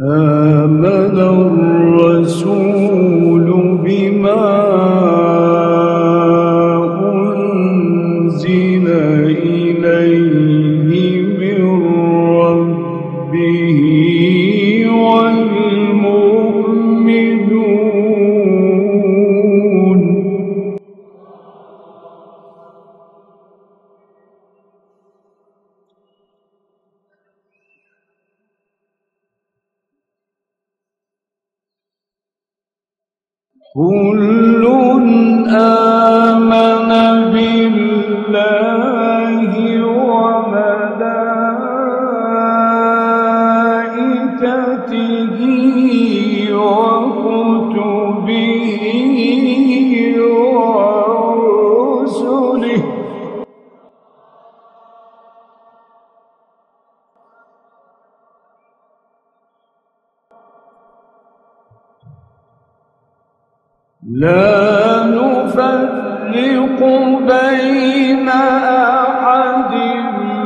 آمن الرسول كل آمن بالله. لا نفرق بين أحد من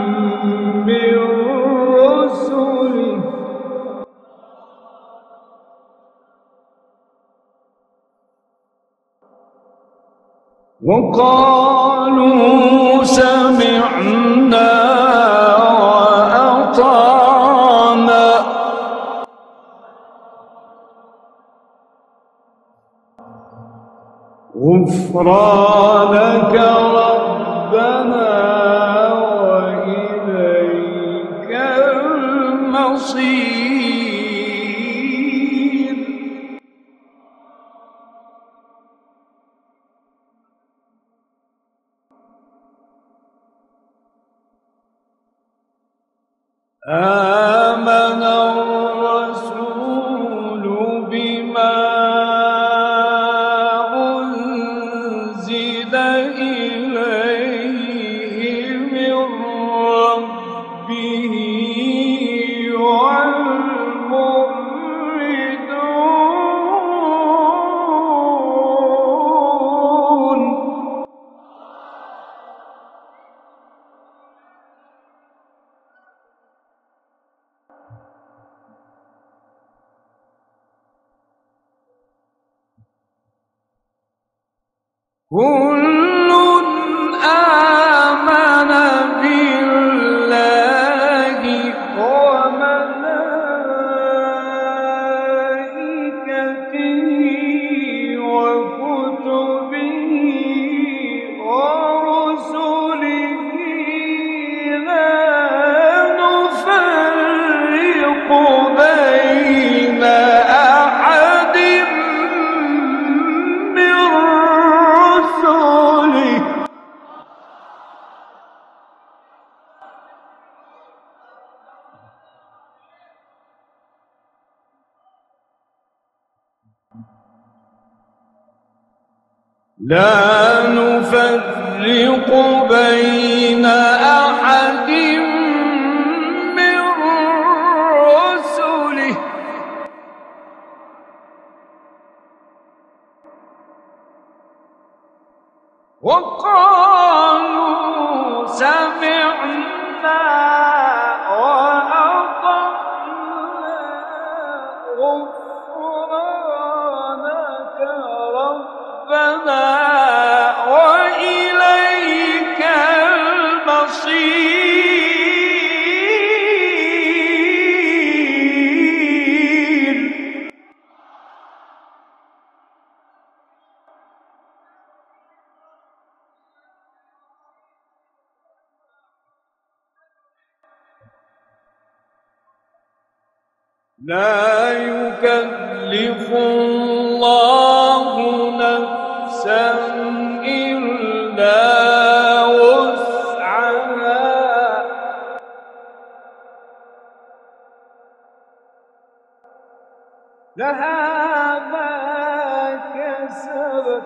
وقالوا غفرانك ربنا وإليك المصير. آمن كل لا نفرق بين أحد من رسله. وقالوا سمعنا لا يكلف الله نفسا إلا وسعها. لها ما كسبت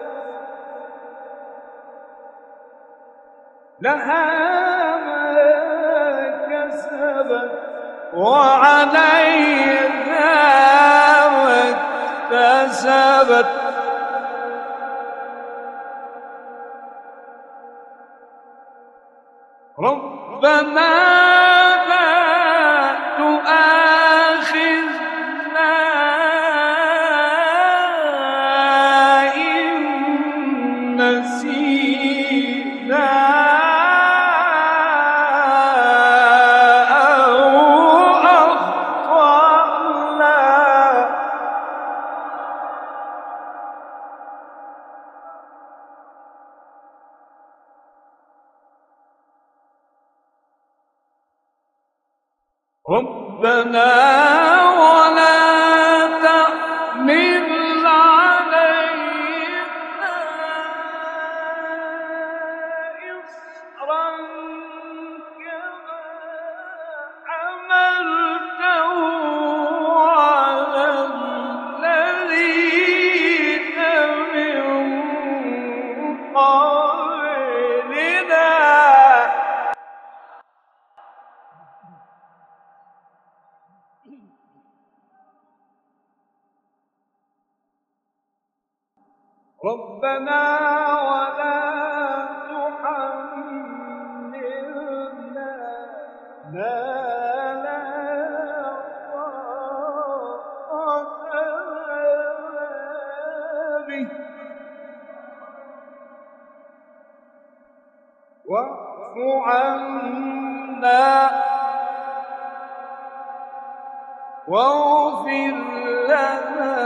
لها ما كسبت. وعليها اكتسبت ربنا ربنا ربنا ولا تحملنا ما لا طاقة به. واعف عنا. واغفر لنا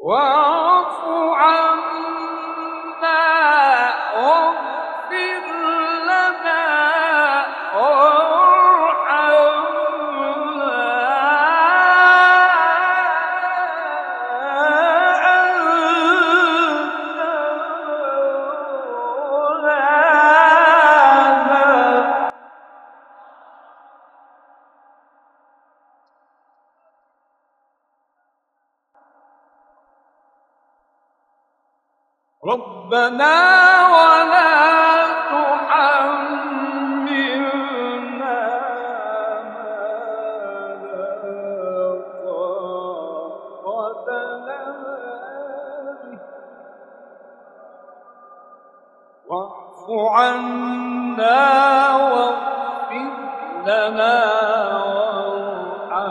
واعف ربنا ولا تحملنا ما لا واعف عنا واغفر لنا وارحمنا.